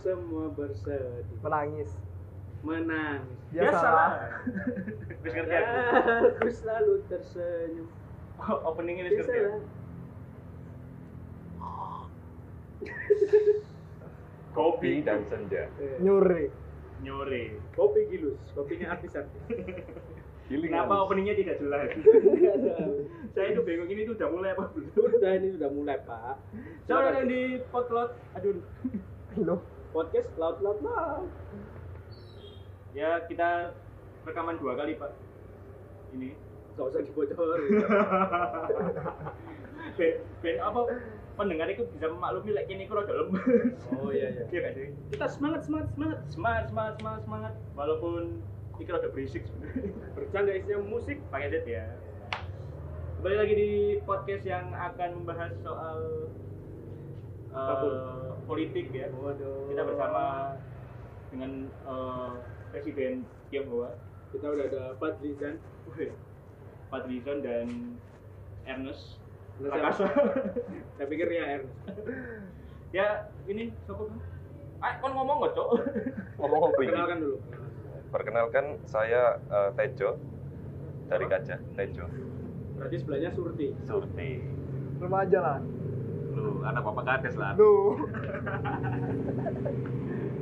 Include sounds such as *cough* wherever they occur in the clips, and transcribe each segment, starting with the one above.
semua bersedih, menangis menangis. biasalah *laughs* Wis ngerti aku. Selalu tersenyum. Opening ini. Biasalah. *laughs* Kopi dan senja. Eh, nyuri Nyore. Kopi gilus, kopinya artis-artis. *laughs* Kenapa openingnya tidak jelas? Saya itu bingung ini tuh udah mulai apa belum? Sudah ini sudah mulai Pak. Soalnya yang di potlot, aduh. loh podcast laut laut laut. Ya kita rekaman dua kali pak. Ini. Gak usah dibocorin. *laughs* Ben, ben apa pendengar itu bisa memaklumi lek kini kurang dalam. Oh iya iya. Iya kan sih? Kita semangat semangat semangat. Semangat, semangat, semangat, semangat. Walaupun ini rada berisik. Bercanda isinya musik. pakai edit ya. Kembali lagi di podcast yang akan membahas soal Apa pun. politik ya. Waduh. Kita bersama dengan eh, Presiden Tionghoa, Kita udah ada Fadlizan. Wih, Fadlizon dan Ernest Ernest Rakasa. *laughs* Saya pikir ya Ernest. *laughs* ya ini siapa kan? Ah, kon ngomong nggak cok? *laughs* Ngomong kopi. Kenalkan dulu. Perkenalkan saya eh, Tejo dari Kaca. Tejo. Berarti sebelahnya Surti. Surti. remaja lah Lu anak bapak kades lah. lu *laughs*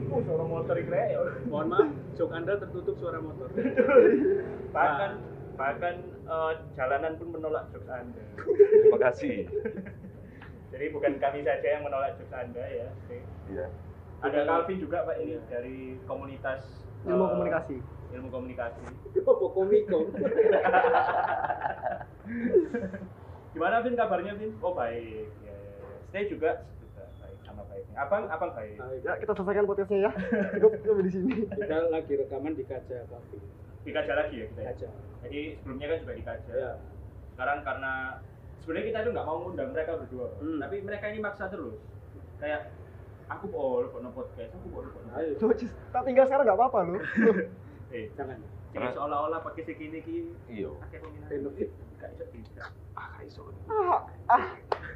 Oh, suara motor ya. Mohon maaf, jok Anda tertutup suara motor. *laughs* Bahkan bahkan eh, jalanan pun menolak jokes Anda. Terima kasih. *laughs* Jadi bukan kami saja yang menolak jokes Anda ya. Iya. Ada Calvin juga Pak ini dari komunitas ilmu eh, komunikasi Ilmu komunikasi. Apa komiko? Gimana Vin kabarnya Vin? Oh baik. Ya, ya, ya. Saya juga juga baik sama baiknya. Abang abang baik. ya kita selesaikan podcastnya ya *laughs* cukup cukup di sini Kita lagi rekaman di kaca kafe. Dikaja lagi ya kita. ya? Kaca. Jadi sebelumnya kan juga dikaja. Ya. Sekarang karena sebenarnya kita itu nggak mau ngundang mereka berdua. Hmm. tapi mereka ini maksa terus. Kayak aku mau no podcast, aku mau no Ayo. Coba Cis, tak tinggal sekarang nggak apa-apa lu *laughs* Eh, Jangan. Jadi Karena- seolah-olah pakai segini ki Iya. Benefit. Gak iso tidak. Ah, iso. ah ah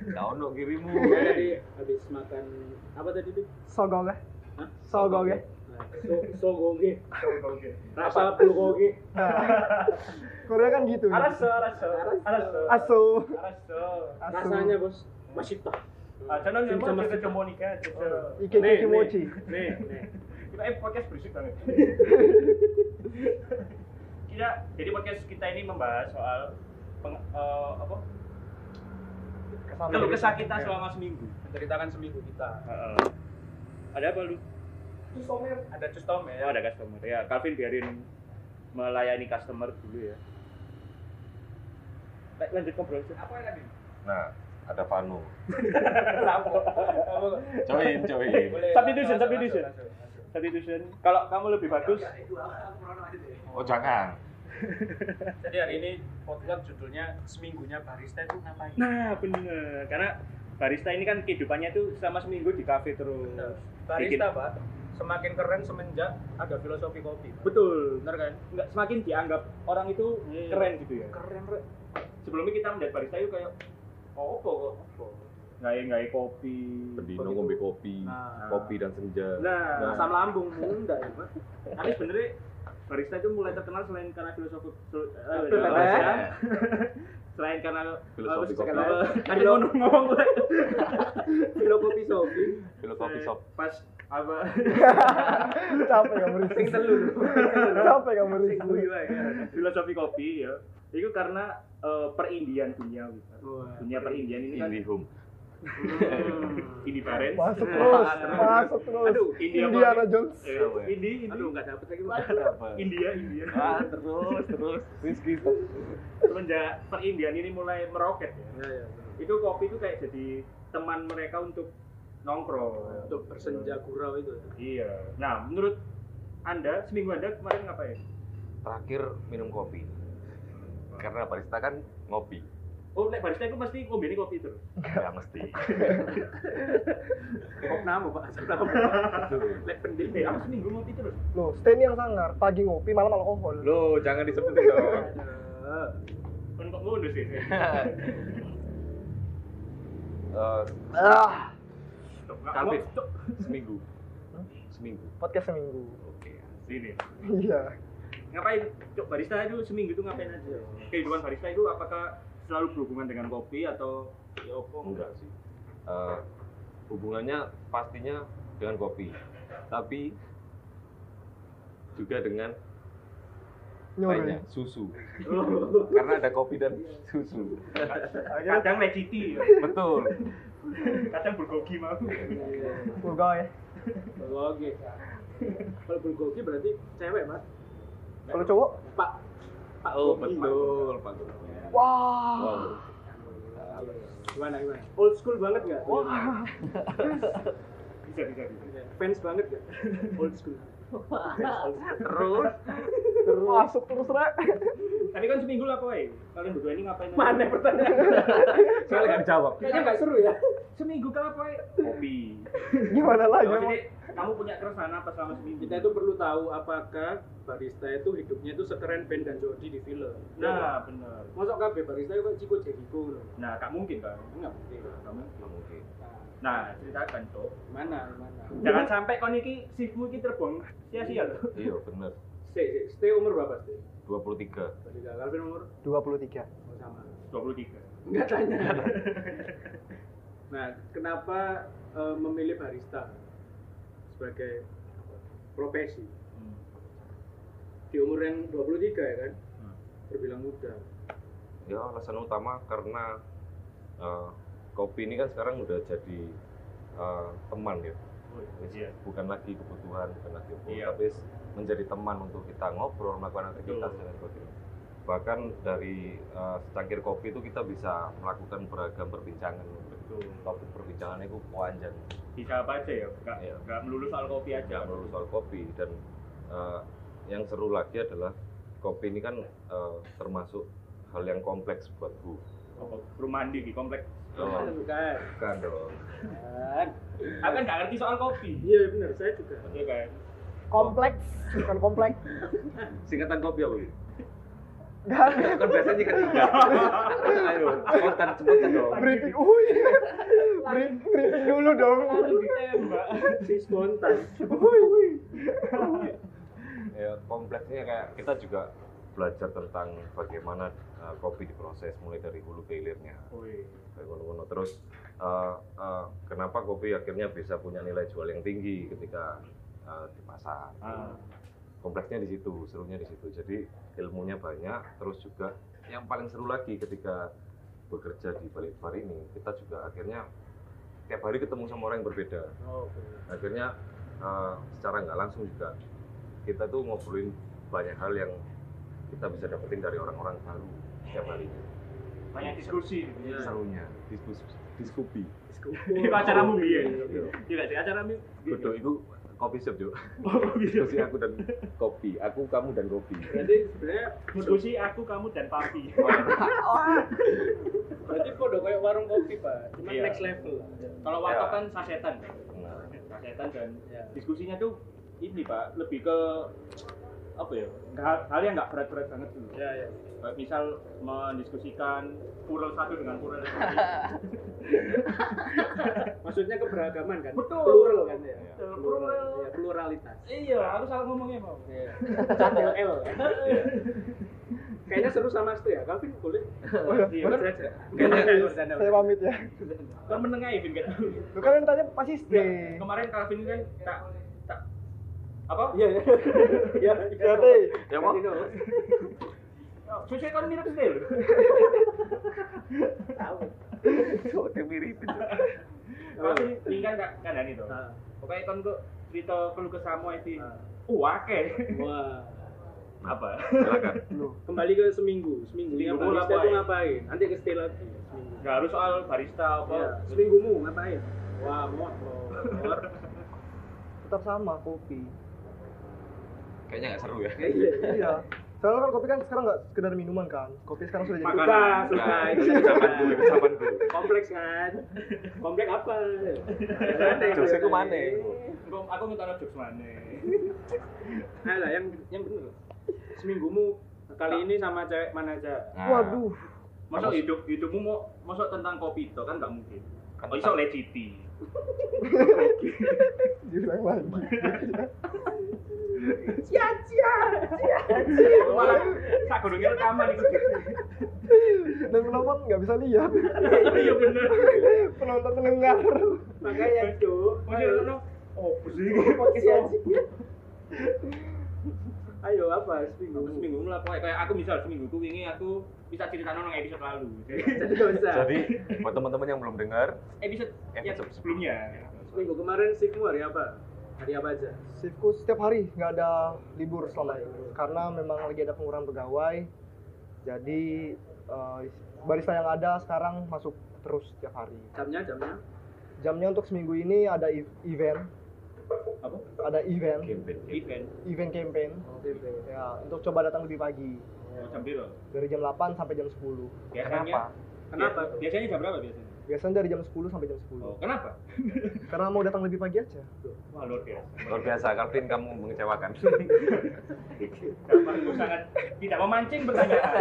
Kau ono kirimu. *laughs* Tadi habis makan apa tadi tuh? sogong ya Hah? sogong ya So, sogoge. Oke. Rasa bulgoge. Nah, Korea kan gitu Araso, araso, araso. aso Araso. aso Rasanya bos masih tah. Ah, jangan jaga Sita. Jamonika, jaga. Ike Nih, Ike Mochi Nih, nih. Kita eh podcast berisik banget. *laughs* kita jadi podcast kita ini membahas soal peng, eh, apa? Keluh kesah kita selama seminggu. Menceritakan seminggu kita. Heeh. Ada apa lu? Customer. Ada customer. Oh, ada customer. Ya, Calvin biarin melayani customer dulu ya. Baik, lanjut ngobrol. Apa yang tadi? Nah, ada Vanu. *laughs* Join, join. Substitution, substitution. Substitution. Kalau kamu lebih bagus, Oh, jangan. Jadi hari ini podcast judulnya seminggunya barista itu ngapain? Nah, bener. Karena barista ini kan kehidupannya itu selama seminggu di kafe terus. barista pak semakin keren semenjak ada filosofi kopi Betul. benar kan Nggak semakin dianggap orang itu Iya. keren gitu ya. keren keren Sebelumnya kita menjadi barista itu kayak oh apa kok? Nggak nggak kopi. Bendino ngombe kopi, Nah. kopi dan senja. Nah, asam lambung enggak ya pak tapi sebenarnya barista itu mulai terkenal selain karena filosofi eh. Pak. *laughs* selain karena Filosofi eh, kopi. *laughs* kan ngomong ngomong mulai filosofi sopi Filosofi shop. pas apa *laughs* capek kamu sing risih telur capek kamu sing ae filosofi kopi ya itu karena eh, perindian dunia gitu. Dunia perindian ini kan Indihome. Hmm. ini Barents masuk terus masuk terus Aduh, India Indiana. Jones eh, ini ini aduh nggak dapet lagi Apa? India India Ah, terus, terus. Rizky. semenjak perindian ini mulai meroket ya ya ya itu kopi itu kayak jadi teman mereka untuk nongkrong untuk bersenja gurau itu Iya. Nah, menurut Anda seminggu Anda kemarin ngapain? Terakhir minum kopi. Karena barista kan ngopi. Oh, nek barista itu pasti ngombe kopi terus. Ya mesti. *laughs* kok nama pak lek pendek Eh, aku seminggu ngopi terus. loh Sten yang sangar pagi ngopi malam alkohol Lo jangan disebutin dong. Kan kok ngono sih? *laughs* Eh, ah Cok. seminggu. seminggu. Podcast seminggu. Oke. Sini. Iya. Ngapain? Cok barista itu seminggu itu ngapain aja? Kehidupan barista itu apakah selalu berhubungan dengan kopi atau ya apa? Enggak sih. Eh, hubungannya pastinya dengan kopi, tapi juga dengan lainnya susu. *laughs* Karena ada kopi dan susu. Kadang legiti, Betul. kadang bulgogi mau. Pegawai. Oke. Kalau bulgogi berarti cewek, Mas. Kalau cowok? Pak. Pak Oh betul, Pak. Wah. Wow. Gimana gimana? Old school banget nggak? Wah. Bisa bisa bisa. Fans banget nggak? *laughs* Old school. Terus Terus masuk terus rek. Tapi kan seminggu lah kowe. Kalian berdua ini ngapain? Mana pertanyaan? saya nggak dijawab. Kayaknya nggak seru ya. Seminggu kan kowe kopi. Gimana lagi? Jadi kamu punya keresahan apa selama seminggu? Kita itu perlu tahu apakah barista itu hidupnya itu sekeren Ben dan Jody di film. Nah, benar. Masuk kabeh barista itu kayak Ciko Jericho loh. Nah, gak mungkin kan? Enggak mungkin. Gak mungkin. Nggak mungkin. Nah, ceritakan cok. Mana mana? Jangan sampai kon iki shiftmu iki terbuang sia-sia loh. Iya bener. Stay, stay, stay umur berapa stay? 23 Tadi Calvin umur 23. oh, sama. 23. Enggak tanya. *laughs* nah, kenapa eh, memilih barista sebagai profesi Hmm. di umur yang 23 ya kan? Hmm. Terbilang muda. ya alasan utama karena eh, kopi ini kan sekarang udah jadi eh, teman ya Oh, Ini iya. bukan lagi kebutuhan bukan lagi apa, Iya. tapi menjadi teman untuk kita ngobrol melakukan aktivitas dan sebagainya bahkan dari eh, secangkir kopi itu kita bisa melakukan beragam perbincangan Betul. topik perbincangannya itu panjang Bisa apa aja ya? Gak, Iya. gak melulu soal kopi aja. nggak melulu soal kopi dan eh, yang seru lagi adalah kopi ini kan eh, termasuk hal yang kompleks buatku Apa, Perumahan di kompleks. Oh. Bukan. bukan dong Bukan. Aku kan gak ngerti soal kopi. Iya benar, saya juga. Iya kan? Kompleks, bukan kompleks. singkatan kopi apa Bu? Gak kan biasanya kan tiga ayo spontan spontan dong Briefing, uy. Briefing, dulu dong. Ditembak. Si spontan. Uy. ya kompleksnya kayak kita juga belajar tentang bagaimana uh, kopi diproses mulai dari hulu ke hilirnya. Terus uh, uh, kenapa kopi akhirnya bisa punya nilai jual yang tinggi ketika uh, di pasar Ah. kompleksnya di situ serunya di situ. Jadi ilmunya banyak terus juga yang paling seru lagi ketika bekerja di balik bar ini kita juga akhirnya tiap hari ketemu sama orang yang berbeda. Oh, akhirnya uh, secara nggak langsung juga kita tuh ngobrolin banyak hal yang kita bisa dapetin dari orang-orang baru setiap harinya Banyak diskusi. Iya. serunya diskus diskupi Itu acaramu. Iya. Tidak sih acaramu. Bodoh itu kopi shop juga Oh, gitu. diskusi aku dan kopi aku kamu dan kopi Berarti sebenarnya Diskusi aku, kamu dan papi. berarti kode kayak warung kopi, Pak. Cuma Iya. next level. Kalau warteg kan sasetan. nah, Sasetan dan Ya. diskusinya tuh ini Pak, lebih ke apa ya? Hal, hal yang nggak berat-berat banget tuh. Ya, ya. Misal mendiskusikan purel satu dengan lain. *laughs* Maksudnya keberagaman kan? Betul. Plural kan ya. Betul, Plural. plural. Ya, pluralitas. iya, aku salah ngomongnya mau. Iya. Cadel L. *laughs* Kayaknya seru sama Stu ya. Calvin boleh. Iya, Boleh bener. aja. Kayaknya- Bercanda. Saya pamit ya. Kan menengah ya, Vin, kan? Lu kan yang tanya pasti Ya, stay. kemarin Calvin kan tak apa? Iya, iya. *laughs* Iya, Ya, Teh. ya mau Susu kan mirip sih. *laughs* Tahu. kayak mirip itu Tapi tinggal kan kan ini tuh. Ah. Pokoknya kon kok cerita keluh kesamu itu. Ah. Wah, akeh. Wah. Apa? silakan. Kembali ke seminggu. Seminggu barista apa itu ya? ngapain? Nanti ke stay lagi. Seminggu. Enggak harus soal barista apa. Ya, seminggumu ngapain? Wah, motor. Tetap sama kopi. Kayaknya nggak seru ya Iya. Iya. Soalnya kan kopi kan sekarang nggak sekedar minuman kan. Kopi sekarang sudah jadi Makanan. Nah, Itu itu zamanku itu zamanku kompleks kan? Kompleks apa? Jokesnya ku mana? Aku minta jokes mana. Nah, lah yang yang bener. Seminggumu kali ini sama cewek mana aja? Nah, Waduh. Masuk hidup hidupmu mau masuk tentang kopi itu kan nggak mungkin. Kan Oh, iso legiti. diulang lagi Malah sak gunungnya rekaman iku. dan penonton nggak bisa lihat. Iya bener. penonton mendengar. Makanya cuk. Mesti ono oh pusing. podcast aja ayo apa? Seminggu. Seminggu lah pokoknya kayak aku misal seminggu ku wingi aku bisa cerita nang episode lalu. Jadi, jadi gak usah. Jadi buat teman-teman yang belum dengar, episode yang Episode sebelumnya. seminggu kemarin shiftmu hari apa hari apa aja shiftku setiap hari nggak ada libur selama ini karena memang lagi ada pengurangan pegawai jadi eh, barista yang ada sekarang masuk terus setiap hari jamnya jamnya jamnya untuk seminggu ini ada event Apa? ada event campaign. Event. event campaign ya untuk coba datang lebih pagi Oh, jam piro? dari jam 8 sampai jam 10 Biasanya. Kenapa? Biasanya jam berapa biasanya? Biasanya dari jam 10 sampai jam 10 Oh, kenapa? *laughs* karena mau datang lebih pagi aja Wah, luar biasa. Luar biasa, Calvin kamu mengecewakan. Gambarku sangat tidak memancing pertanyaan.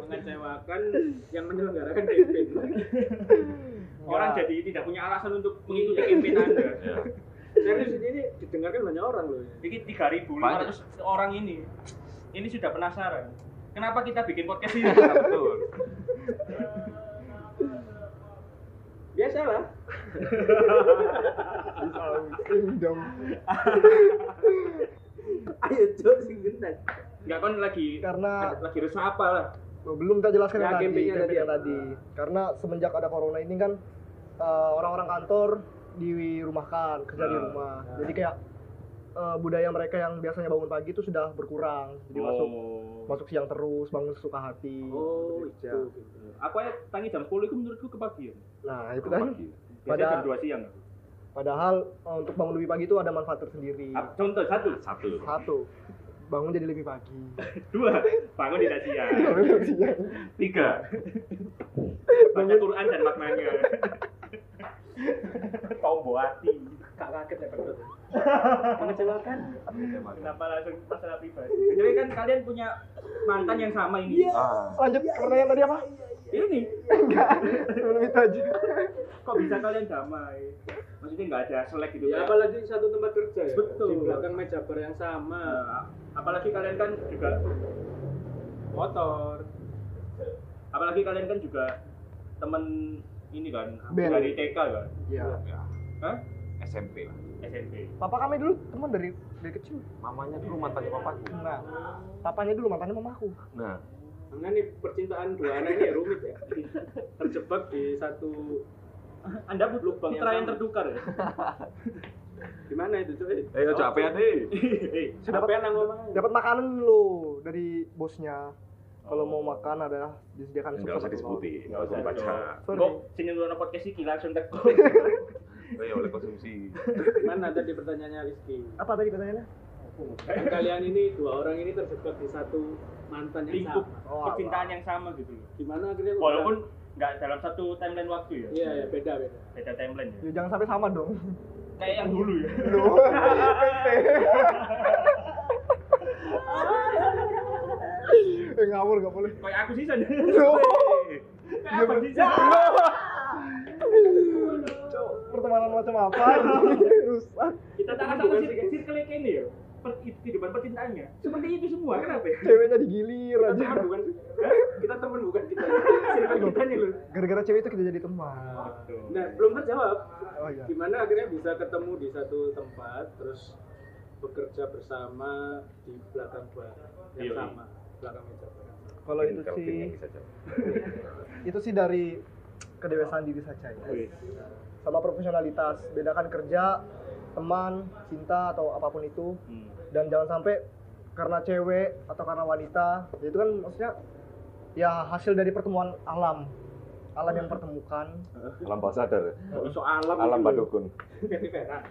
mengecewakan yang menyelenggarakan campaign *laughs* Orang Ya. jadi tidak punya alasan untuk mengikuti campaign Anda. ya. serius ini didengarkan banyak orang loh Ini 3.500 orang ini. Ini sudah penasaran. Kenapa kita bikin podcast ini? *laughs* Betul. biasalah Kingdom ayo cuk sing genah Enggak kan lagi Karena- lagi resah apa lah. Belum kita jelaskan Ya, yang tadi, tadi yang apa? tadi. Karena semenjak ada corona ini kan eh, orang-orang kantor dirumahkan, kerja di Nah. rumah. Jadi kayak eh, budaya mereka yang biasanya bangun pagi itu sudah berkurang. Jadi Oh. masuk siang terus, bangun sesuka hati. oh bekerja. itu Aku ya tangi jam 10 itu menurutku kepagian. Nah, itu kan. Pada- jam 2 siang. Padahal eh, untuk bangun lebih pagi itu ada manfaat tersendiri. Contoh satu, Satu. Satu, bangun jadi lebih pagi. *laughs* dua, bangun tidak siang. Bangun siang. Tiga. Baca Quran dan maknanya. Tombo hati. Gak kaget ya Pak *laughs* mengecewakan Kenapa langsung masalah pribadi? Jadi kan kalian punya mantan yang sama ini. Ah. Lanjut pertanyaan tadi apa? Ini Enggak, belum itu aja. kok bisa kalian damai? Maksudnya nggak ada selek gitu ya apalagi satu tempat kerja ya Betul. di belakang meja bar yang sama Nah, apalagi kalian kan juga motor apalagi kalian kan juga temen ini kan Ben. dari TK kan Iya. Ya. Hah? SMP lah. SMP Papa kami dulu teman dari dari kecil. Mamanya dulu mantannya papaku. Nah, papanya dulu mantannya mamaku. Nah, karena nih percintaan dua anak ini ya rumit ya terjebak di satu anda Lubang yang putra yang sama. tertukar ya *laughs* gimana itu cuy ayo capek deh. *laughs* Eh, Sudah apa yang ngomong Dapat makanan dulu dari bosnya. Kalau mau makan ada disediakan Enggak usah satu- disebutin, Nggak enggak usah usah baca. Sorry. kok sini dulu podcast iki langsung tek *laughs* Oh ya oleh konsumsi. mana tadi pertanyaannya Rizky Apa tadi pertanyaannya? Kan kalian ini dua orang ini terjebak di satu mantan yang lingkup sama Oh, percintaan yang sama gitu loh gimana akhirnya walaupun nggak dalam satu timeline waktu ya iya ya beda beda beda timeline ya Ya, jangan sampai sama dong. kayak yang dulu ya Loh. *laughs* *laughs* eh ngawur gak boleh. kayak aku sih sana Loh. *laughs* kayak apa sih San? Pertemanan macam apa? *laughs* Rusak. kita tak ada satu circle kayak ini ya per- kehidupan percintaannya seperti itu semua kenapa ya Ceweknya digilir kita aja. teman bukan Hah? kita teman bukan kita *laughs* circle kita nih lu Gara-gara cewek itu kita jadi teman. nah belum terjawab Oh iya. gimana akhirnya bisa ketemu di satu tempat terus bekerja bersama di belakang bar yang Iya. sama belakang meja sama. Kalau itu sih yang bisa jawab. *laughs* itu sih dari kedewasaan diri saja ya. Sama profesionalitas bedakan kerja teman cinta atau apa pun itu Hmm. dan jangan sampai karena cewek atau karena wanita ya itu kan maksudnya ya hasil dari pertemuan alam alam yang pertemukan Alam bawah sadar. iso alam Alam gitu. badukun.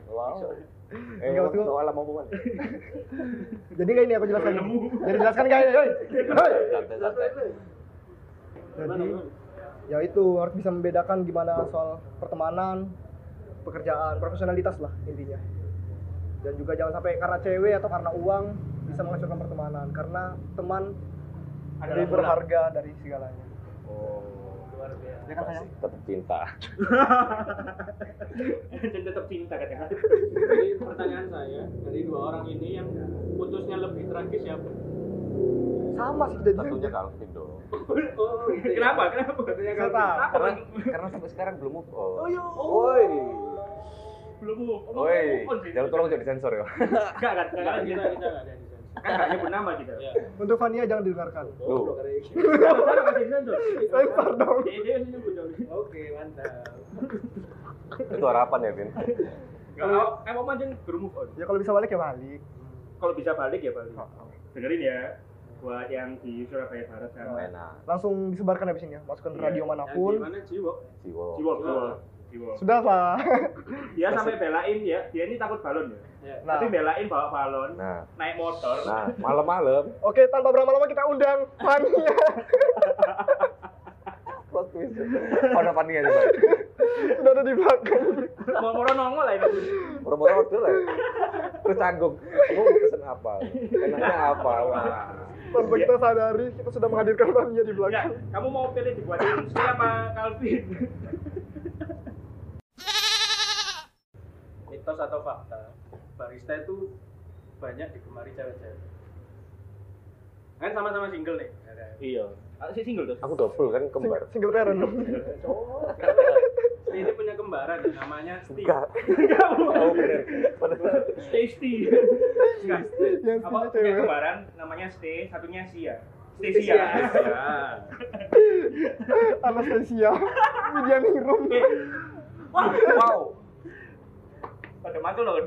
Wow. Eh, Enggak, maksudku- untuk alam omongan. *laughs* jadi kayak ini aku jelaskan jadi jelaskan santai. Gimana, jadi? Ya itu harus bisa membedakan gimana soal pertemanan pekerjaan profesionalitas lah intinya dan juga jangan sampai karena cewek atau karena uang bisa menghancurkan pertemanan karena teman Adalah lebih berharga dari segalanya Oh. luar biasa Ya kan sayang? tetap cinta *laughs* Dan tetap cinta katanya. *laughs* jadi pertanyaan saya dari dua orang ini yang putusnya lebih tragis siapa Sama sih kejadian. tentunya Calvin dong oh gitu ya. Kenapa? Kenapa? Calvin. tahu. karena karena sampai sekarang belum move on Oh iya. Woi, Belum move on. sih. jangan tolong jangan disensor ya. Enggak, enggak, enggak, Enggak, kita kita kita nggak ada kan enggak nyebut nama kita. ya Untuk Fania jangan didengarkan. Yang- Jangan kasih sensor. Dong. Nyebut dong. oke mantap Itu harapan ya, Vin. Kalau emang aja belum move on. Ya kalau bisa balik ya balik. Kalau bisa balik ya balik. Dengerin ya buat yang di Surabaya Barat sana. Enak. Langsung disebarkan habis ini ya. Masukkan ke Iya. radio yang mana pun. gimana jiwo Jiwo. Jiwo, jiwo, jiwo. Sudah Pak. *laughs* Dia sampai belain ya, dia ini takut balon ya. ya Nah. Tapi belain bawa balon, Nah, naik motor. nah malam-malam *laughs* Oke, tanpa berlama-lama kita undang Fania. plot twist. Mana Fania coba? Sudah ada di belakang. Mau moro nongol lah ini. Murah-murah order lah. Terus canggung. Kamu mau pesen apa? Enaknya apa? Wah. Tanpa kita sadari, kita sudah menghadirkan Fania di Ya, belakang. kamu mau pilih dibuatin stay apa Calvin? mitos atau fakta barista itu banyak digemari cewek-cewek kan sama-sama single nih ya? Iya. Si single tuh. Aku double kan kembar. Single parent. *laughs* ini punya kembaran namanya Steve Enggak. Oh bener. Padahal Tasty. Yang Apa punya kembaran namanya Stay, satunya Sia. Stay Sia. Sia. Ya. Anastasia. Hirum. Eh, Wah, wow. pada mantul loh.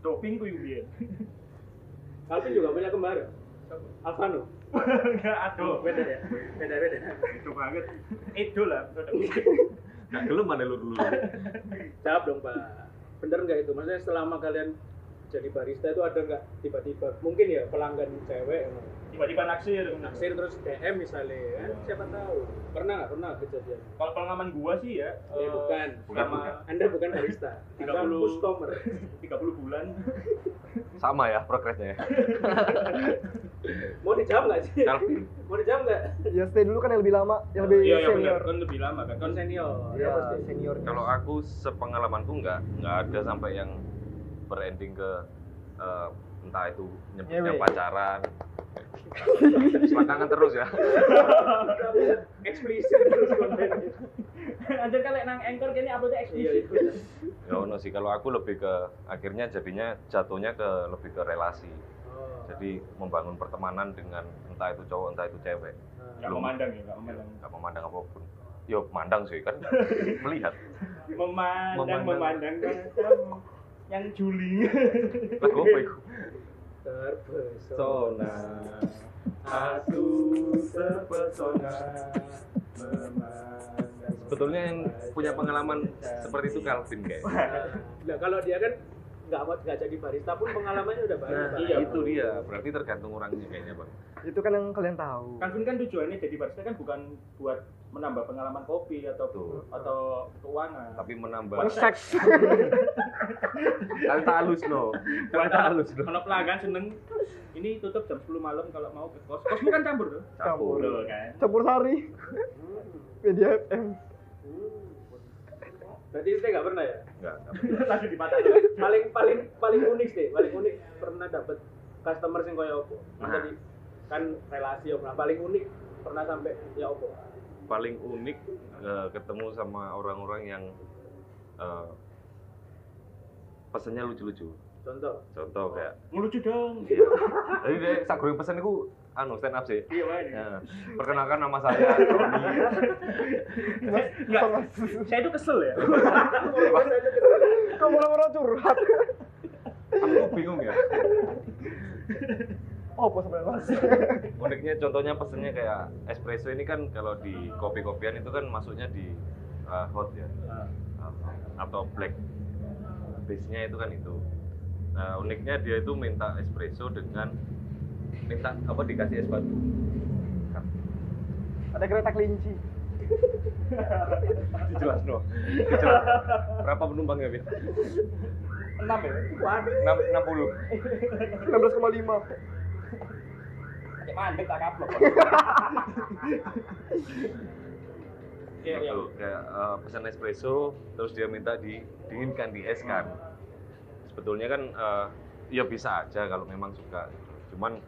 Doping ku Yubian. Calvin juga punya kembar Alvano Enggak oh aduh. beda ya beda beda Itu banget. Itu lah. *laughs* Nah, dulu mana lu dulu? jawab dong pak bener nggak itu maksudnya selama kalian jadi barista itu ada nggak? Tiba-tiba. Mungkin ya pelanggan cewek Tiba-tiba naksir. naksir terus DM misalnya kan siapa tahu. Pernah nggak pernah kejadian. Kalau pengalaman gua sih ya, Eh, eh, bukan, bukan, bukan. anda bukan barista. *laughs* Anda 30. customer 30 bulan. *laughs* Sama ya progresnya ya. mau dijawab nggak sih? *laughs* Mau dijawab nggak? Ya stay dulu kan yang lebih lama, yang lebih Iya, iya senior. Kan lebih lama kan. kan senior. Iya, ya pasti senior. Kalau aku sepengalamanku nggak nggak ada sampai yang berending ke eh, entah itu nyebutnya Ngewe. pacaran. Belakangan terus ya. *laughs* eksplisit terus kontennya Anjir kalau nang anchor kayaknya uploadnya iya eksplisit. Ya ono sih kalau aku lebih ke akhirnya jadinya jatuhnya ke lebih ke relasi. oh. Jadi membangun pertemanan dengan entah itu cowok entah itu cewek. Enggak memandang ya, enggak memandang. Nggak memandang apa pun. Yo mandang sih kan *laughs* melihat. Memandang, Memandang. memandang kamu yang Juli. Lagu apa itu? terpesona aku terpesona Sebetulnya yang punya pengalaman seperti itu Calvin kayak. nah kalau dia kan nggak mau nggak jadi barista pun pengalamannya udah banyak Nah, iya, itu dia. Berarti tergantung orangnya kayaknya, Bang. Itu kan yang kalian tahu. Calvin kan tujuannya jadi barista kan bukan buat menambah pengalaman kopi atau Betul. atau keuangan. Tapi menambah Buat seks. *laughs* Kali tak halus no. Kali tak halus no. Kalau pelanggan seneng, ini tutup jam 10 malam kalau mau ke kos. Kosmu kan campur tuh. Campur. Betul kan. Campur sari. Media FM. Berarti saya nggak pernah ya Enggak, enggak. *laughs* Langsung dipatah. paling paling paling unik deh paling unik pernah dapet customer sing koyo opo Nah. jadi kan relasi nah paling unik pernah sampai ya opo Paling unik eh, ketemu sama orang-orang yang eh, pesennya lucu-lucu. contoh Contoh kayak Ngelucu dong. Iya. Jadi dia sak goreng pesen itu anu stand up sih. Iya. Ya. Perkenalkan nama saya Roni. Enggak. Saya itu kesel ya. Kau malah-malah curhat. Aku bingung ya. Oh, apa sebenarnya mas? Uniknya contohnya pesennya kayak espresso ini kan kalau di kopi-kopian itu kan masuknya di uh, hot ya. Uh, atau black. Base-nya itu kan itu. Nah, uniknya dia itu minta espresso dengan minta apa dikasih es batu. Ada kereta kelinci. *laughs* Jelas no. Jelas. Berapa penumpangnya, Bin? 6 ya. 6, 60. 16,5. Kayak mandek tak kaplok. Kayak Gitu, kayak eh, pesan espresso terus dia minta didinginkan dieskan sebetulnya kan eh, ya bisa aja kalau memang suka cuman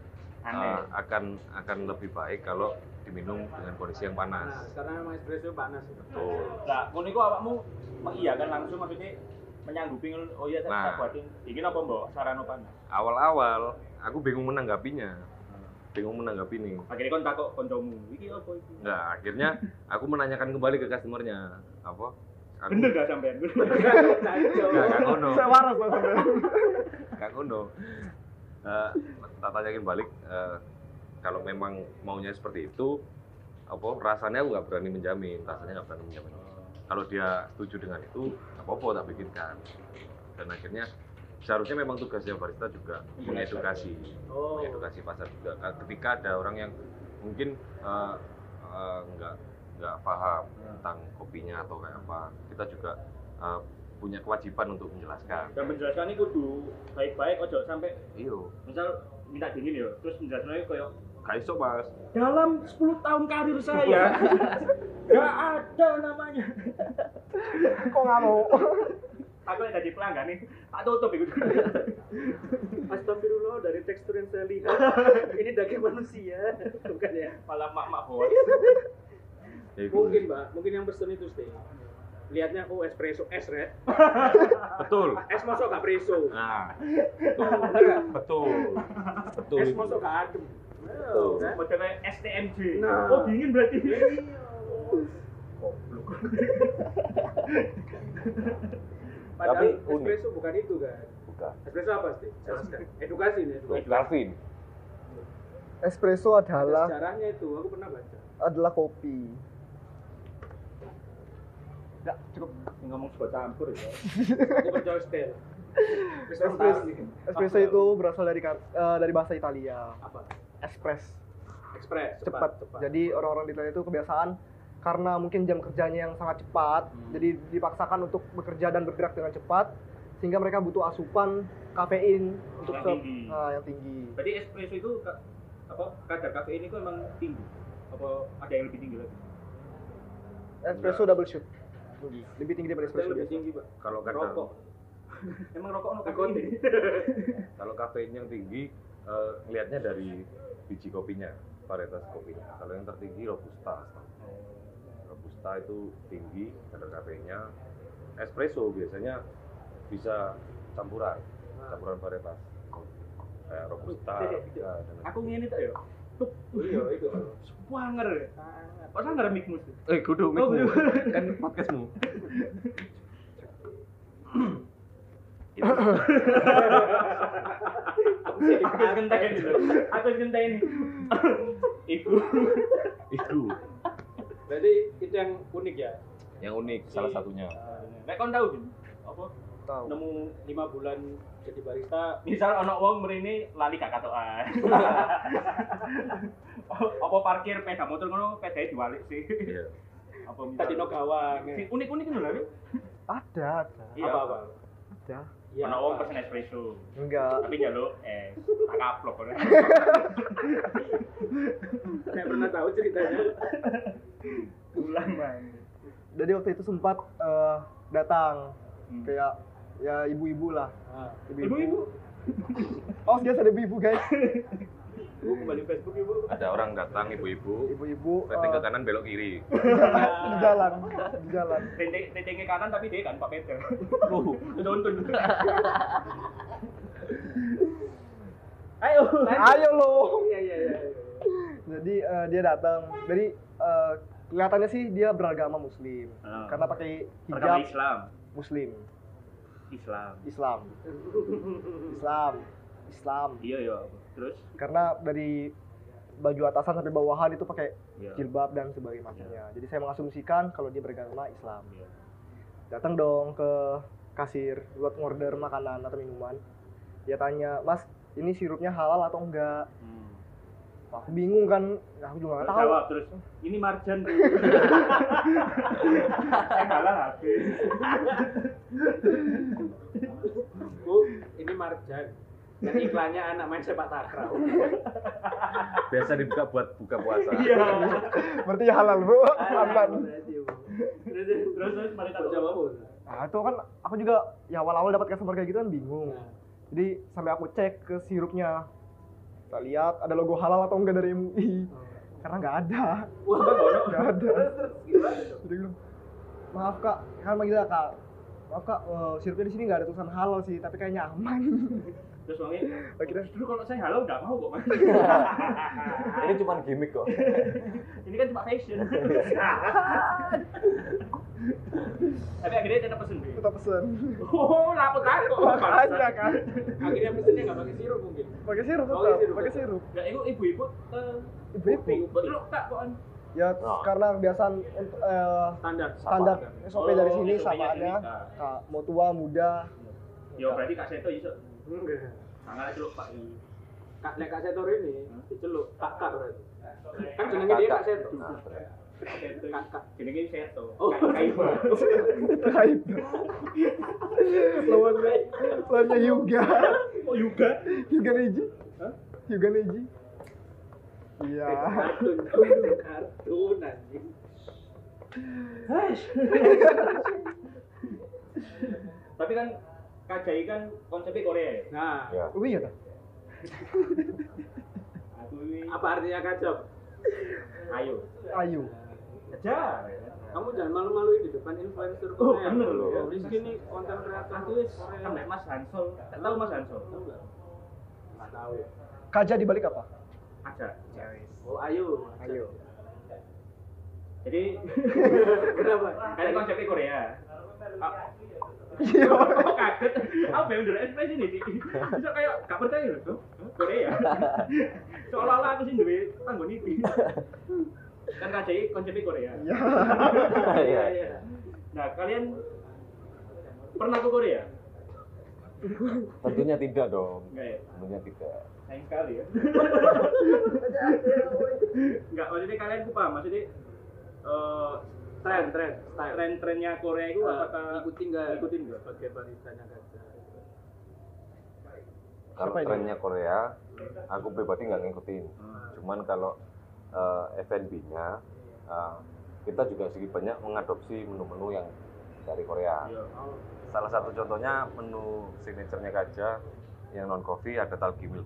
Eh, akan akan lebih baik kalau diminum dengan kondisi yang panas Panas, karena memang espresso panas. betul Lah, ngono iku awakmu mengiyakan langsung maksudnya menyanggupi oh iya tak Nah. buatin. Iki apa mbok sarano panas. awal-awal aku bingung menanggapinya bingung menanggapi nih Akhirnya kon takok koncomu, iki apa iki? Nah, akhirnya aku menanyakan kembali ke customernya apa aku Bener gak sampean? *laughs* Nggak, nggak ngono Saya waras Bang sampean. Kak Gono. Eh, tak balik eh, kalau memang maunya seperti itu apa rasanya aku nggak berani menjamin rasanya nggak berani menjamin. Kalau dia setuju dengan itu nggak apa-apa tak bikinkan dan akhirnya seharusnya memang tugasnya barista juga mengedukasi Oh. mengedukasi pasar juga. Ka- ketika ada orang yang mungkin eh, eh, nggak nggak paham tentang kopinya atau kayak apa kita juga eh, punya kewajiban untuk menjelaskan. Dan menjelaskan ini kudu baik-baik ojo sampai iyo. misal minta dingin ya, terus menjelaskannya kayak Gak iso mas. Dalam 10 tahun karir saya *laughs* gak ada namanya. Kok nggak mau? aku yang jadi pelanggan nih tak tutup itu *laughs* Astagfirullah dari tekstur yang saya lihat *laughs* ini daging manusia. Bukan ya? Malah mak-mak bos. Ya, itu. mungkin mbak. Mungkin yang pesen itu stay lihatnya oh espresso es red *laughs* betul. Es mosok gak preso. Nah. Betul. Betul. Betul. Es itu. mosok gak adem. Betul. model kayak STMJ Nah. oh dingin berarti. Iya. Padahal Tapi unik. espresso bukan itu kan? Bukan. Espresso apa sih? Edukasi nih edukasi. Calvin Espresso Ada adalah sejarahnya itu aku pernah baca. adalah kopi. Enggak, cukup ngomong sebuah campur ya *laughs* aku percaya style Espresso, espresso itu berasal dari eh, dari bahasa Italia. apa Express, ekspres cepat. Jadi orang-orang di Italia itu kebiasaan karena mungkin jam kerjanya yang sangat cepat, Hmm. jadi dipaksakan untuk bekerja dan bergerak dengan cepat sehingga mereka butuh asupan kafein untuk Yang tinggi. ah, yang tinggi. berarti espresso itu apa kadar kafein itu emang tinggi apa ada yang lebih tinggi lagi Espresso double shot. Lebih tinggi daripada espresso lebih biasa. tinggi pak. Kalau kadar rokok. *laughs* Emang rokok no kafein? *laughs* kalau kafein yang tinggi eh, lihatnya dari biji kopinya varietas kopinya. Kalau yang tertinggi robusta. Robusta itu tinggi kadar kafeinnya. Espresso biasanya bisa campuran campuran varietas. Kayak robusta aku ngene tak ya tuh iya itu Wanger. Kok sangar mikmu sih? eh kudu Oh, mikmu kudu. *laughs* kan podcastmu Aku loh. Aku genteng ini. Iku. itu berarti itu yang unik ya yang unik salah satunya Nek kon tahu? Apa Tahu. nemu lima bulan jadi barista misal ono wong mrene lali gak katokan. *laughs* apa parkir sepeda motor ngono pedae diwalik sih. Iya. Apa tadi no gawang Sing unik-unik lho. Wi. Ada, ada. Iya. apa apa Ada. ya, Ono wong pesen espresso. Enggak. Tapi njaluk eh tak kaplok kono. *laughs* saya pernah tahu ceritanya Ulang. Jadi waktu itu sempat eh, datang Hmm. kayak ya ibu-ibu lah. ah, Ibu-ibu. Oh, biasa ada ibu-ibu guys. *laughs* ibu kembali Facebook ibu ada orang datang ibu-ibu Ibu-ibu Rating ke eh, kanan belok kiri *laughs* di jalan, di jalan. Tenteng tentengnya kanan tapi dia kan Pak Peter. *laughs* Loh, nonton. Ayo. Ayo lo. iya iya iya Jadi eh, dia datang. Jadi eh, kelihatannya sih dia beragama muslim. Ah. Karena pakai Agama hijab Islam. muslim. Islam. Islam. Islam. Islam. Iya ya. Terus? Karena dari baju atasan sampai bawahan itu pakai Iya. jilbab dan sebagainya macamnya. Jadi saya mengasumsikan kalau dia beragama Islam. Iya. Datang dong ke kasir buat order makanan atau minuman. Dia tanya, "Mas, ini sirupnya halal atau enggak?" Hmm. Aku bingung kan, aku juga nggak tahu. Jawab terus. Ini marjan. Saya *laughs* kalah habis. bu ini marjan dan iklannya anak main sepak takraw biasa dibuka buat buka puasa Iya. Berarti halal, Bu. Aman. Bu. terus terus mari tak jawab apa Nah itu kan aku juga ya awal-awal dapat customer kayak gitu kan bingung. Nah. Jadi sampai aku cek ke sirupnya. Kita lihat ada logo halal atau enggak dari MUI. Karena nggak ada. wah Nggak ada. Jadi bilang, maaf kak, kan manggil kak. Maaf kak, eh, sirupnya di sini nggak ada tulisan halal sih, tapi kayaknya aman. *laughs* terus wangi Akhirnya Dulu kalau saya halo nggak mau kok mas *laughs* Ini cuma gimmick kok. *laughs* ini kan cuma fashion *laughs* tapi akhirnya tetap pesen deh kita pesen. oh laput aku Makanya kan. akhirnya pesennya nggak pakai sirup mungkin Pakai sirup Oh, tetap, sirup. pakai sirup. nggak itu ibu-ibu eh, Ibu-ibu. betul tak kok Ya Oh. karena kebiasaan untuk eh, standar standar SOP dari sini Oh, samaannya SOP-nya sini. Kak, mau tua muda ya berarti kak Seto iso enggak. Sangat celuk pak. Ini kak nek kak setor ini diceluk kakak berarti. Kan jenenge dia kak setor kakak jenenge Seto. Oh. Kaiba Terkait. lawannya lawannya Yuga. Oh Yuga? Yuga Neji. Hah? Yuga Neji. Iya. Kartun. Kartun kartun anjing. Tapi kan Kajai kan konsepnya Korea ya? Nah. Ya. oh iya ini. Apa artinya kacau? Ayo Ayu. Aja kamu jangan malu-maluin di depan influencer Oh, Korea. bener loh. Ya di sini konten kreator aku wis kan nek Mas Hansol. Tahu Mas Hansol? Tahu nggak? Nggak tahu. Kaja di balik apa? Ada oh ayo Ayo jadi *laughs* kenapa? Kayak konsepnya Korea iya. Kaget? Apa yang udah ekspresi nih sih bisa kayak gak percaya loh tuh Korea seolah-olah aku sih duwe tanggung ini. Kan KCI konsepnya Korea. Iya. Iya iya. Nah kalian pernah ke Korea? Tentunya tidak dong. enggak ya? Tentunya tidak. sayang sekali ya. Enggak maksudnya kalian paham maksudnya eh, tren tren style tren-trennya Korea itu Eh, apakah ikutin nggak ikutin nggak sebagai baristanya kaca Kalau ini? trennya Korea, aku pribadi nggak ngikutin. Hmm. Cuman kalau eh, F&B-nya, eh, kita juga sedikit banyak mengadopsi menu-menu yang dari Korea. Iya. Salah satu contohnya menu signaturenya Kaja yang non coffee ada talgi milk.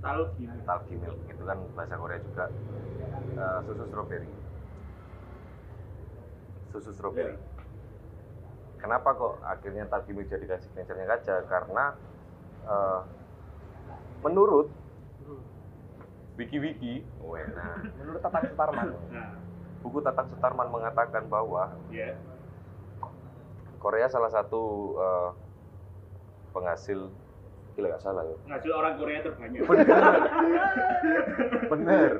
tahu gini Talgi milk itu kan bahasa Korea juga eh, susu strawberry. Susu strawberry. Kenapa kok akhirnya talgi milk jadi signaturenya Kaja? Karena eh, menurut wiki-wiki, nah, menurut Tatang Sutarman. Nah. Buku Tatang Sutarman mengatakan bahwa ya Korea salah satu eh, penghasil gila nggak salah ya. Ngasil orang Korea terbanyak. *laughs* Bener.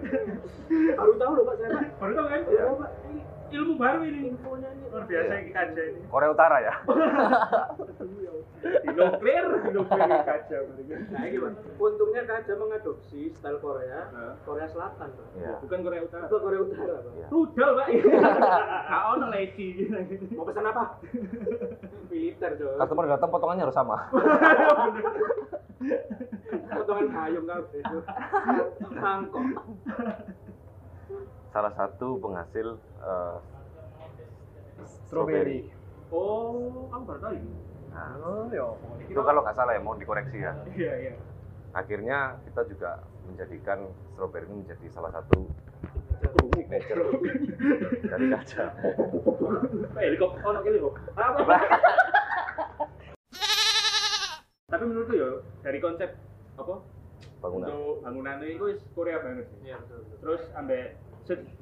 Baru tahu loh pak saya pak. Baru tahu kan? Baru tahu pak ilmu baru ini. Infonya ini. Luar biasa Iya. ini kaca ini. Korea Utara ya? *laughs* Dinuklir dinuklir kaca. Nah ini pak untungnya kaca mengadopsi style Korea? Korea Selatan pak. Ya bukan Korea Utara. Apa Korea Utara pak. Ya rudal pak. *laughs* Gak ono leci mau pesan apa? Militer dong customer datang potongannya harus sama. Potongan hayung itu mangkok salah satu penghasil eh, strawberry oh kamu baru tahu ini? Nah, oh yo itu kalau nggak salah ya mau dikoreksi ya. Iya iya. Akhirnya kita juga menjadikan strawberry ini menjadi salah satu signature. Dari kaca. *laughs* Eh, helikopter apa? *laughs* Tapi menurutku ya dari konsep apa? Bangunan. Untuk bangunan itu Korea banget sih. Iya betul betul. terus ambek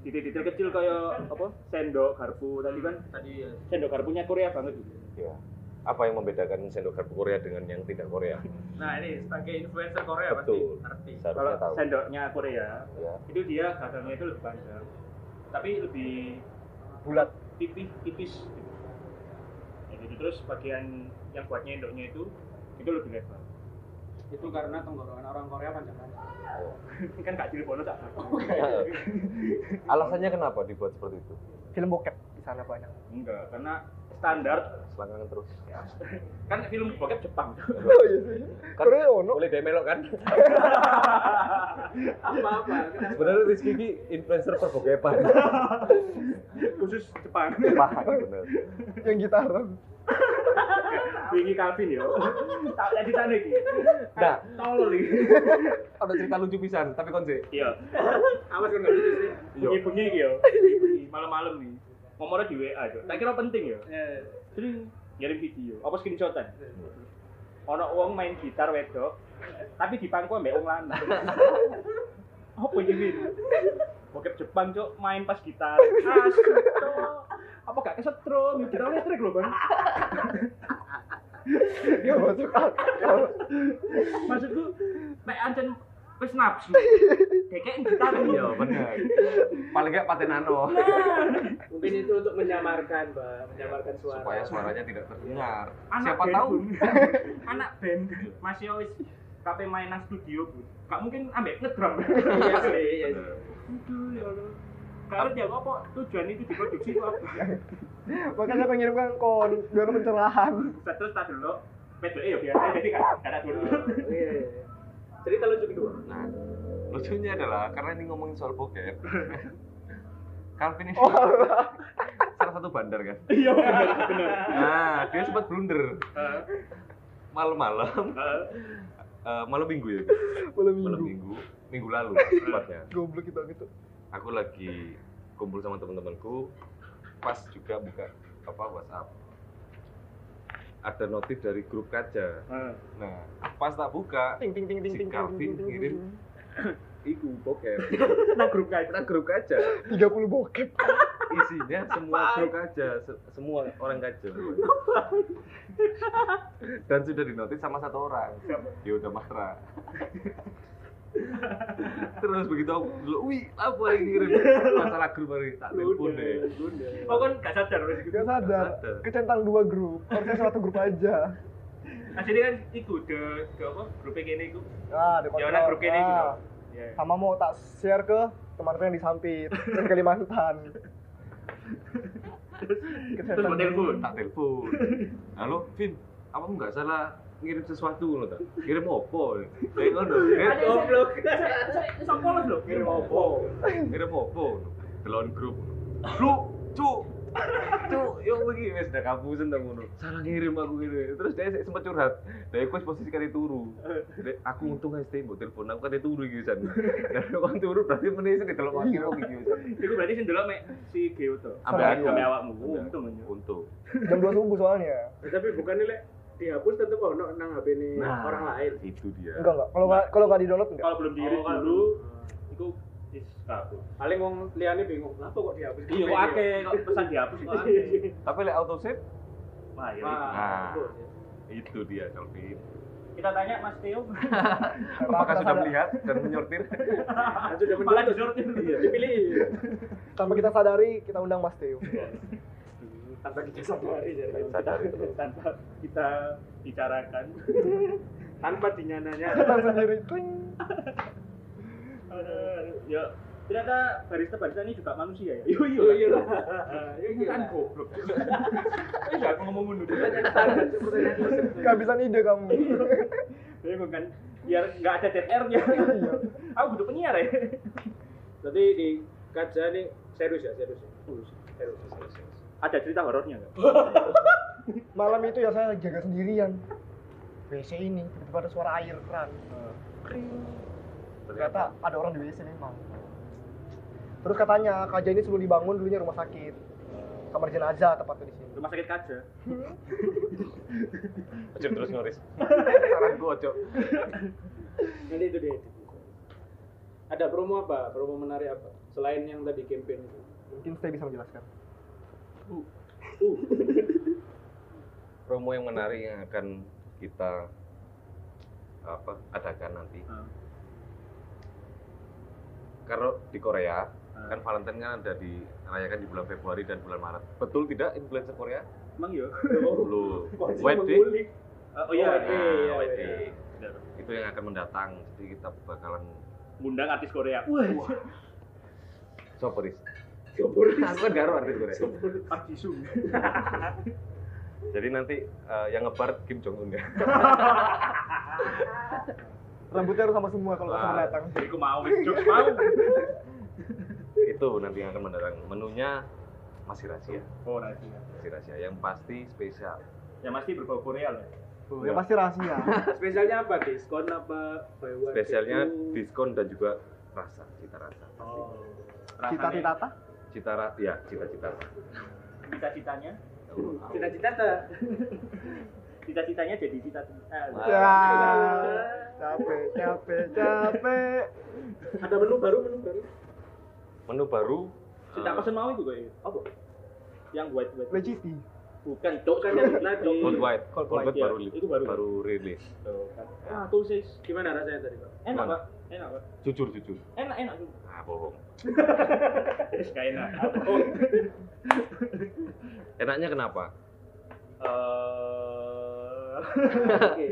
detail-detail kecil kayak apa? Sendok garpu tadi kan? Tadi ya. Sendok garpunya Korea banget. Gitu ya apa yang membedakan sendok garpu Korea dengan yang tidak Korea? *laughs* Nah ini sebagai influencer Korea Betul. pasti ngerti kalau tahu. sendoknya Korea ya itu dia gagangnya itu lebih panjang. Tapi lebih bulat. tipis tipis. Gitu. terus bagian yang buat nyendoknya itu itu lebih lebar itu karena tenggorokan orang Korea panjang *laughs* kan kan gak cilik bono tak *laughs* alasannya kenapa dibuat seperti itu? Film bokep di sana banyak. Enggak karena standar. Selangkangan terus. *laughs* Kan film bokep Jepang. Oh iya sih. Kan- Korea ono. boleh demelok kan? Apa apa sebenarnya Rizky ini influencer perbokepan. Khusus Jepang. Jepang bener. yang gitaran *laughs* Wingi Calvin yo. Tak jadi sana iki. Nah. tolol iki. *laughs* Ada cerita lucu pisan, tapi kon sih. Iya. Awas nggak lucu sih. Iya. Bengi-bengi iki yo. Malam-malam nih. Ngomongnya di WA yo. Tak kira penting yo. Eh, Jadi ngirim video, apa screenshotan? Ono wong main gitar wedok, tapi di pangku ambek wong lanang. *laughs* Apa iki? Bokep Jepang cok main pas gitar. Asik cok. Apa gak kesetrum? Ya gitar listrik lho, Bang. dia *laughs* masuk akal Maksudku nek ancen wis nafsu. Dekek gitar Iya bener. Paling gak patenano. mungkin itu untuk menyamarkan, Mbak, menyamarkan suara. Supaya suaranya tidak terdengar. Anak Siapa band, tahu. *laughs* Anak band masih wis kape main nang studio, Bu. Gak mungkin ambek ngedrum. Iya sih, iya sih. Aduh ya Allah. Kalau jawab apa tujuan itu diproduksi itu apa? *laughs* makanya aku ngirimkan kon biar pencerahan Terus tak dulu, PDE ya biasa jadi kan ada dulu. Iya. Cerita lucu kedua. Nah, lucunya adalah karena ini ngomongin soal bokep. *laughs* Calvin ini oh alah. *laughs* salah satu bandar kan. Iya benar benar. Nah, dia sempat blunder malam-malam, eh, malam minggu ya. Malam minggu minggu, minggu lalu tepatnya. goblok gitu gitu Aku lagi kumpul sama teman-temanku, pas juga buka apa WhatsApp. Ada notif dari grup kaca. eh. Nah, pas tak buka, ting ting ting ting Si ting Calvin ting, ting, ngirim. ting. *coughs* iku bokep. Nah grup kayak Kita grup kaca. 30 bokep isinya semua kru kaja se- semua orang kaja dan sudah dinotis sama satu orang ya udah marah *laughs* terus begitu aku dulu wih apa yang ngirim masalah grup hari tak telepon deh Oh kan gak sadar gitu. gak sadar kecentang dua grup harusnya satu grup aja Asli kan iku de de apa? Grup kene iku. nah di Ya ana grup. Nah, lho. Ya. sama mau tak share ke teman-teman yang di Sampit dan Kalimantan *laughs* Terus mau telepon. tak telepon halo Vin apa nggak salah ngirim sesuatu lo tak ngirim opo kayak ngono Eh, Goblok. Sopo lho Kirim opo? ngirim opo delon grup lu cuk cuk yo begini wes udah kapusen tak ngono salah ngirim aku gini terus dia sempat curhat dari aku posisi kali turu aku untung aja mbok telepon aku kate turu iki san dan aku turu berarti meneh sing delok wakil iki San. Iku berarti delok mek si Geo to. Ambil aku. Awakmu. Untung untung jam 2 subuh soalnya Ya, tapi bukannya lek dihapus tetep ono nang HP ini Nah. orang lain. itu dia enggak enggak kalau nggak kalau nggak di download enggak Kalau belum diri Oh, kan. dulu iku wis kabur. Paling wong liyane bingung, kenapa kok dihapus? Iya kok akeh kok pesan dihapus itu akeh. *laughs* tapi lek auto save Wah, ya. Wah, Nah. itu dia Calvin Kita tanya Mas Theo. *laughs* apakah sudah melihat dan menyortir Kan *laughs* sudah Malah menurut. disortir. Iya, dipilih. tanpa kita sadari kita undang Mas Teo Tanpa kita sadari jadi. sadari terus Tanpa kita bicarakan. *laughs* Tanpa dinyananya. *laughs* kita sendiri ya ternyata barista-barista ini juga manusia ya. Iya Iya iya lah. Iya Ini iya. kan goblok. *laughs* Ini gak ngomong standar. kehabisan ide kamu Bingung kan biar nggak ada dead air-nya. Aku butuh penyiar ya. Berarti di kaca ini serius ya, serius. ya? Serius. serius. Ada cerita horornya nggak? *laughs* malam itu ya saya jaga sendirian WC ini tiba-tiba ada suara air keran Kring. ternyata ada orang di WC memang terus katanya kaja ini sebelum dibangun dulunya rumah sakit kamar jenazah tepatnya di sini Rumah sakit kaca. *laughs* Ojo terus ngoris saran gua ojo Nanti itu dia. Ada promo apa? Promo menarik apa? Selain yang tadi campaign itu. mungkin saya bisa menjelaskan *laughs* promo yang menarik yang akan kita apa adakan nanti Hmm. kalau di Korea Hmm. kan Valentine kan ada dirayakan di bulan Februari dan bulan Maret betul tidak influencer Korea Emang ya? lu Konsep wedding mengulik. Oh iya, Oh, iya. iya, iya. Benar. itu yang akan mendatang jadi kita bakalan Ngundang artis Korea. Wah, soperis Subur. aku kan garo artis Korea Park Ji Sung. *laughs* jadi nanti eh, yang ngebar Kim Jong Un ya *laughs* rambutnya harus sama semua kalau sama datang Jadi aku mau, jokes mau. *laughs* itu nanti yang akan mendatang menunya masih rahasia Oh, rahasia. masih rahasia yang pasti spesial Ya pasti berbau Korea lah. Oh, ya pasti rahasia. Spesialnya apa? Diskon apa? Spesialnya two? diskon dan juga rasa cita rasa Oh. Cita cita ya cita cita Cita-citanya, Cita-cita tak? cita-citanya jadi cita eh, Ya. Capek, capek, capek. Ada menu baru, menu baru. menu baru Cita eh, pesen mau itu kayak Apa? yang white white. Legiti. Bukan, cok Kan yang tadi. Cold White Cold Cold White, White ya. baru Itu baru. baru rilis Tuh, kan. Ah, tuh sis. Gimana rasanya tadi, Pak? Enak? Pak. Enak, Pak. jujur jujur Enak, enak. ah bohong Terus kayak enak. enaknya kenapa Eh, Oke.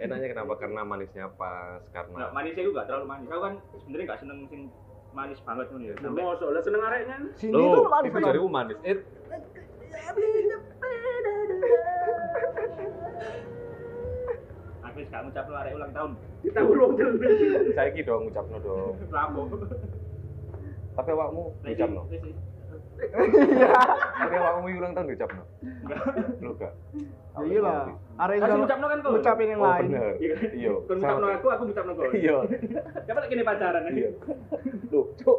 enaknya kenapa karena manisnya pas Nah, karena manisnya itu gak terlalu manis. Aku kan sebenarnya gak seneng sing manis banget nih ya. Nah, Sampai mau soalnya seneng areknya. Sini tuh manis itu jarimu manis eh aku gak ngucap lu arek ulang tahun. Kita urung dulu. saya dong ngucapno dong Lapo. tapi awakmu ngucapno Wis, wis. tapi awakmu ulang tahun ngucapno lu gak Ya iyalah. Arek Kasih juga ngucapno kan kau. ngucapin yang oh lain. Iya. iya Kau ngucapno aku, aku ngucapno kau. iya Siapa lagi nih pacaran kan? iya tuh cuk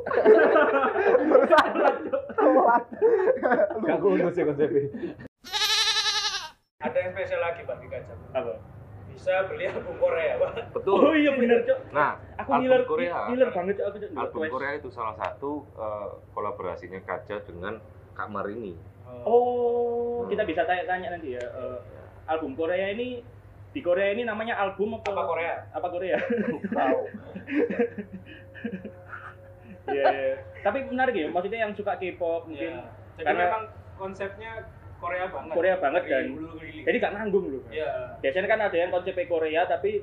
gak kurus ya konsepnya Ada yang spesial lagi, Pak, di kaca. Apa? Bisa beli album Korea, Pak. betul Oh iya bener, Cok. nah Aku album ngiler Korea ngiler banget, Cok. Aku Cok. album Wes. Korea itu salah satu eh, kolaborasinya Kaca dengan Kak Marini Oh, Hmm. kita bisa tanya-tanya nanti ya. eh, album Korea ini di Korea ini namanya album apa? Apa Korea? Apa Korea? Tahu. *laughs* Iya. iya. Tapi menarik ya, maksudnya yang suka K-pop mungkin Iya. Jadi Karena- memang konsepnya Korea banget. Korea banget hilir. jadi gak nanggung loh. Iya. Biasanya kan ada yang konsepnya Korea tapi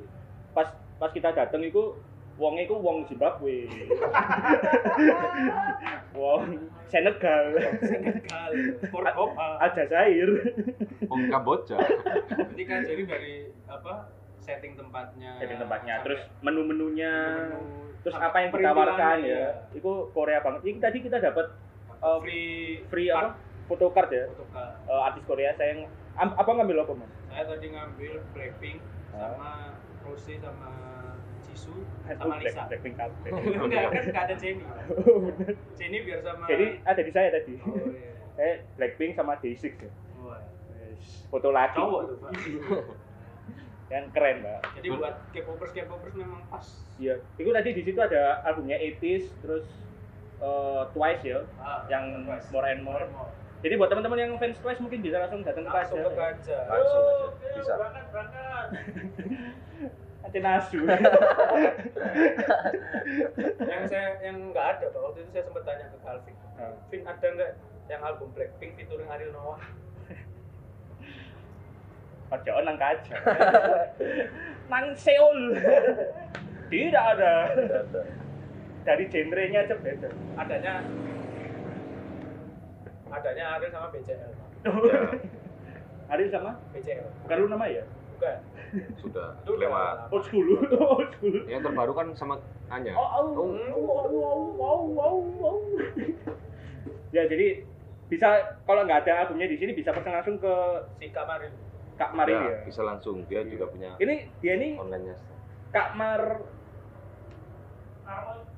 pas pas kita dateng itu wongnya itu wong Zimbabwe. *laughs* wong Senegal. Senegal, Cordoba. Aljazair. Wong Kamboja Jadi kan jadi dari apa setting tempatnya. Jadi tempatnya, terus menu-menunya, menu-menu, terus apa yang ditawarkan iya. ya. Itu Korea banget. Ini tadi kita dapat eh, free free apa? Photocard ya. photocard. Eh, artis Korea saya yang am- apa ngambil apa, Mas? Saya tadi ngambil Blackpink Ah. sama Rose sama Jisoo Black- sama Lisa. Blackpink kabeh. *laughs* Enggak kan enggak ada *laughs* Jennie. Oh. Jennie biar sama Jadi ada di saya tadi. Oh iya. *laughs* Eh Blackpink sama Day6 ya. Wah. Foto laki. Cowok tuh, Pak. Yang keren, Mbak. Jadi buat K-popers K-popers memang pas. Iya. Itu tadi di situ ada albumnya 80s terus eh, Twice ya, Ah, yang Twice. More and More. Jadi buat teman-teman yang fans Twice mungkin bisa langsung datang ke Langsung ke kaca. Langsung aja. Bisa. Berangkat, berangkat. Nanti *laughs* nasu. *laughs* yang saya yang nggak ada pak waktu itu saya sempat tanya ke Calvin. Vin ada nggak yang album Blackpink featuring Ariel Noah *laughs* Ojo nang kaca. nang Seoul. Tidak ada. Dari genrenya aja beda. adanya adanya Ariel sama BCL Pak. Ariel sama? BCL Bukan lu nama ya? bukan sudah Itu lewat. Old school. *laughs* Old school. yang terbaru kan sama Anya Oh, oh, Oh. wow, wow, wow, wow, wow. ya jadi bisa kalau nggak ada albumnya di sini bisa pesan langsung ke si Kamarin Kak Mari Ya, ya. bisa langsung dia juga punya Ini dia ini online nya Kak Mar.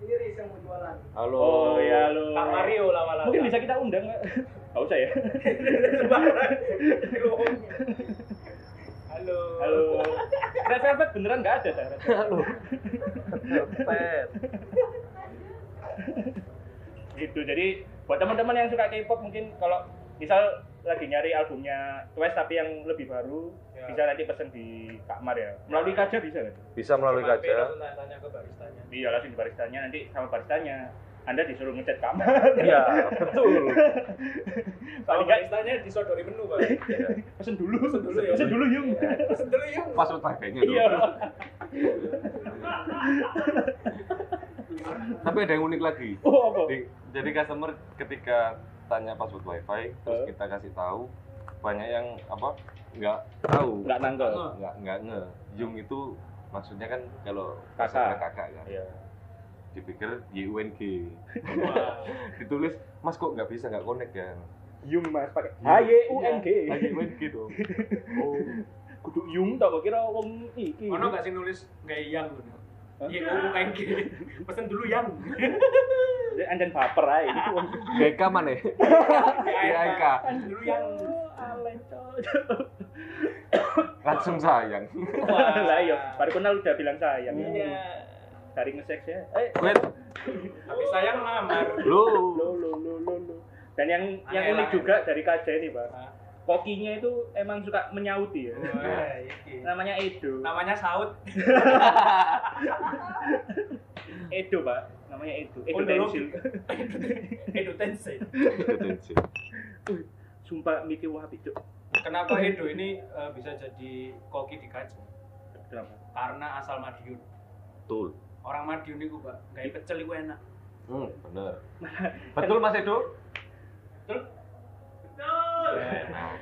Iris yang mau jualan. halo Oh ya lo. Kak Mario lama-lama Mungkin bisa kita undang nggak? Gak usah ya. *laughs* halo Halo. Red Velvet beneran nggak ada dah. Velvet. halo Pet. gitu jadi buat teman-teman yang suka K-pop mungkin kalau misal lagi nyari albumnya Twice tapi yang lebih baru Ya. bisa nanti pesen di Kak Mar ya melalui kaca bisa kan? bisa melalui Cuma kaca tanya ke baristanya Iya langsung di baristanya nanti sama baristanya Anda disuruh ngecat kamar. iya betul *laughs* kalau Paling nggak baristanya disodori menu pak Iya. *laughs* pesen dulu. Pesen dulu ya. Pesen dulu yung. pesen dulu yuk password wifi-nya dulu. Iya. tapi ada yang unik lagi Oh apa? Di- jadi customer ketika tanya password wifi terus Eh. kita kasih tahu banyak yang apa nggak tahu Nggak nangkep. nggak nggak nge yung itu maksudnya kan kalau Kakak. kakak kan Iya. dipikir YUNG *laughs* ditulis mas kok nggak bisa nggak connect ya Yung Mas pakai H Y U N G. H Y U N G dong. *laughs* Oh. Kudu yung tak kok kira wong iki. Ono gak sih nulis gak yang kayak gini. Pesen dulu yang. *laughs* Anjen baper ae. *laughs* GK mana? GK. Pesen dulu yang. Langsung sayang. Lah iya, baru kenal udah bilang sayang. Iya. Dari nge-sex ya. Eh, Wait, Habis sayang lamar. lu lo lo lo lo. Dan yang yang unik juga dari KJ ini, Pak. Kokinya itu emang suka menyauti ya. Wah, iki. Namanya Edo. Namanya Saud. *laughs* Edo, Pak. Namanya Edo. Edo Ontologi. Tensil. Edo Tensei. detensi. Sumpah mikir wah Cuk. Kenapa Edo ini eh, bisa jadi koki di kaca? Kenapa? Karena asal Madiun. Betul. Orang Madiun itu, Pak, gawe pecel itu enak. Hmm, bener. Betul Mas Edo? Betul? Nah,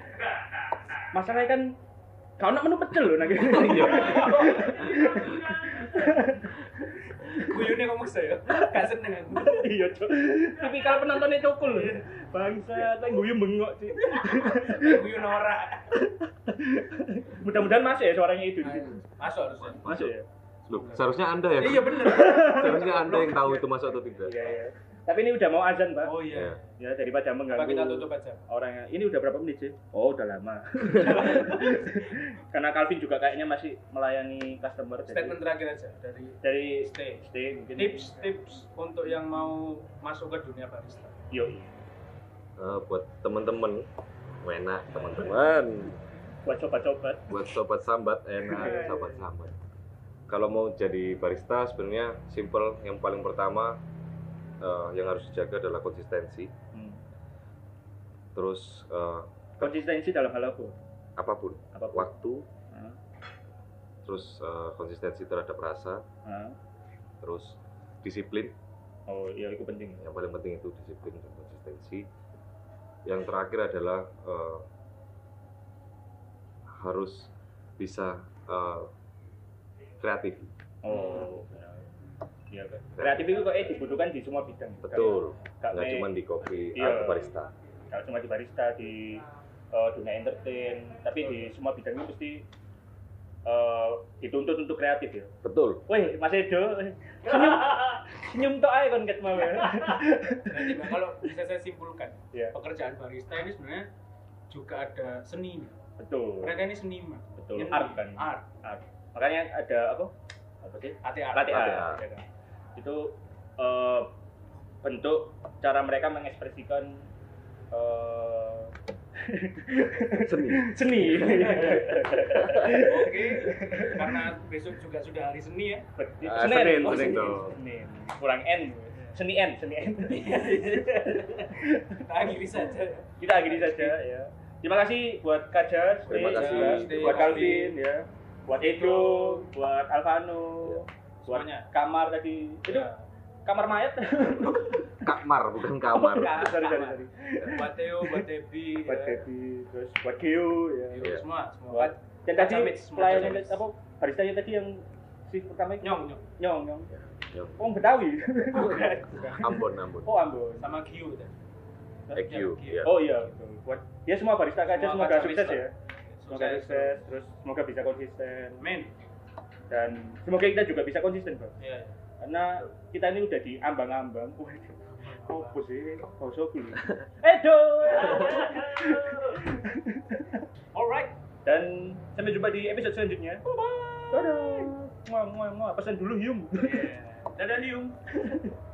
Masalahnya kan kau nak menu pecel loh nang kene. Iya. *laughs* Guyune ngomong saya. Gak seneng aku. Iya, Cuk. Tipikal penontonnya cukul. Bangsa, tak guyu bengok sih. Guyon ora. Mudah-mudahan masuk ya suaranya itu. Masuk harusnya. Masuk ya. Loh, seharusnya Anda ya. Iya bener. Seharusnya Anda yang tahu itu masuk atau tidak. Iya, iya. Tapi ini udah mau azan, Pak. Oh iya. Ya, daripada mengganggu Coba kita tutup aja. orang yang ini udah berapa menit sih? Oh, udah lama. *laughs* Karena Calvin juga kayaknya masih melayani customer. jadi- Statement terakhir aja dari dari Stay. stay mungkin. tips-tips untuk yang mau masuk ke dunia barista. Yo, Eh, buat teman-teman, enak teman-teman. buat coba-coba. Buat sobat sambat, enak sobat sambat. Kalau mau jadi barista sebenarnya simple. Yang paling pertama eh, yang harus dijaga adalah konsistensi. Hmm. Terus eh, Konsistensi dalam hal apa? apa pun, Apa pun. waktu, Hah? terus eh, konsistensi terhadap rasa, Hah? terus disiplin. Oh, iya itu penting. Yang paling penting itu disiplin dan konsistensi. Yang terakhir adalah eh, harus bisa eh, kreatif. Oh. Iya, kreatif itu kok eh dibutuhkan di semua bidang. Betul. Gak Nggak cuma di kopi Iya. atau barista. Kalau cuma di barista di eh, dunia entertain, tapi di semua bidang itu mesti eh, dituntut untuk kreatif ya. Betul. Wih, Mas Edo, senyum, senyum ae kon ket mau. ya. Nanti kalau bisa saya simpulkan, Iya. pekerjaan barista ini sebenarnya juga ada seni. Betul. Mereka ini seniman. Betul. Ini Art kan. Art. Art. Makanya ada apa? Apa sih? Ati art. Latte art. Ya? Itu eh, bentuk cara mereka mengekspresikan eh, Seni. *laughs* seni. Oke, karena besok juga sudah hari seni ya. Ah, Senin, Oh, Senin Senin. Senin. Kurang N. Seni N, seni N. Kita akhiri saja. Kita akhiri saja ya. Terima kasih buat Kajas, Terima kasih. ya. Buat Calvin. Ya, buat Edo, buat Alvano, buat Semuanya. Kamar tadi. Itu Ya. kamar mayat. *laughs* Kamar bukan kamar. Enggak, sorry, sorry, sorry. Buat Theo, buat Debbie, Buat ya. Debbie, terus buat Gio ya. Theo, Iya. semua, semua. Buat dan tadi pelayan apa baristanya tadi yang si pertama itu Nyong, nyong. nyong nyong. Nyong. Oh Betawi. *laughs* Ambon, Ambon. oh Ambon. Sama Gio tadi. EQ, iya. Oh iya. Buat ya semua barista kaca Semua semoga sukses ya. Semoga Sukses. sukses, terus semoga bisa konsisten Amin. Dan semoga kita juga bisa konsisten, Bang. Iya. iya. Karena kita ini udah di ambang-ambang. Waduh. Apa sih? Oh, so cool. Edo. Alright. Dan sampai jumpa di episode selanjutnya. Dadah. Muah, muah, muah. Pesan dulu, Yum. Yeah. Dadah Liung. *laughs*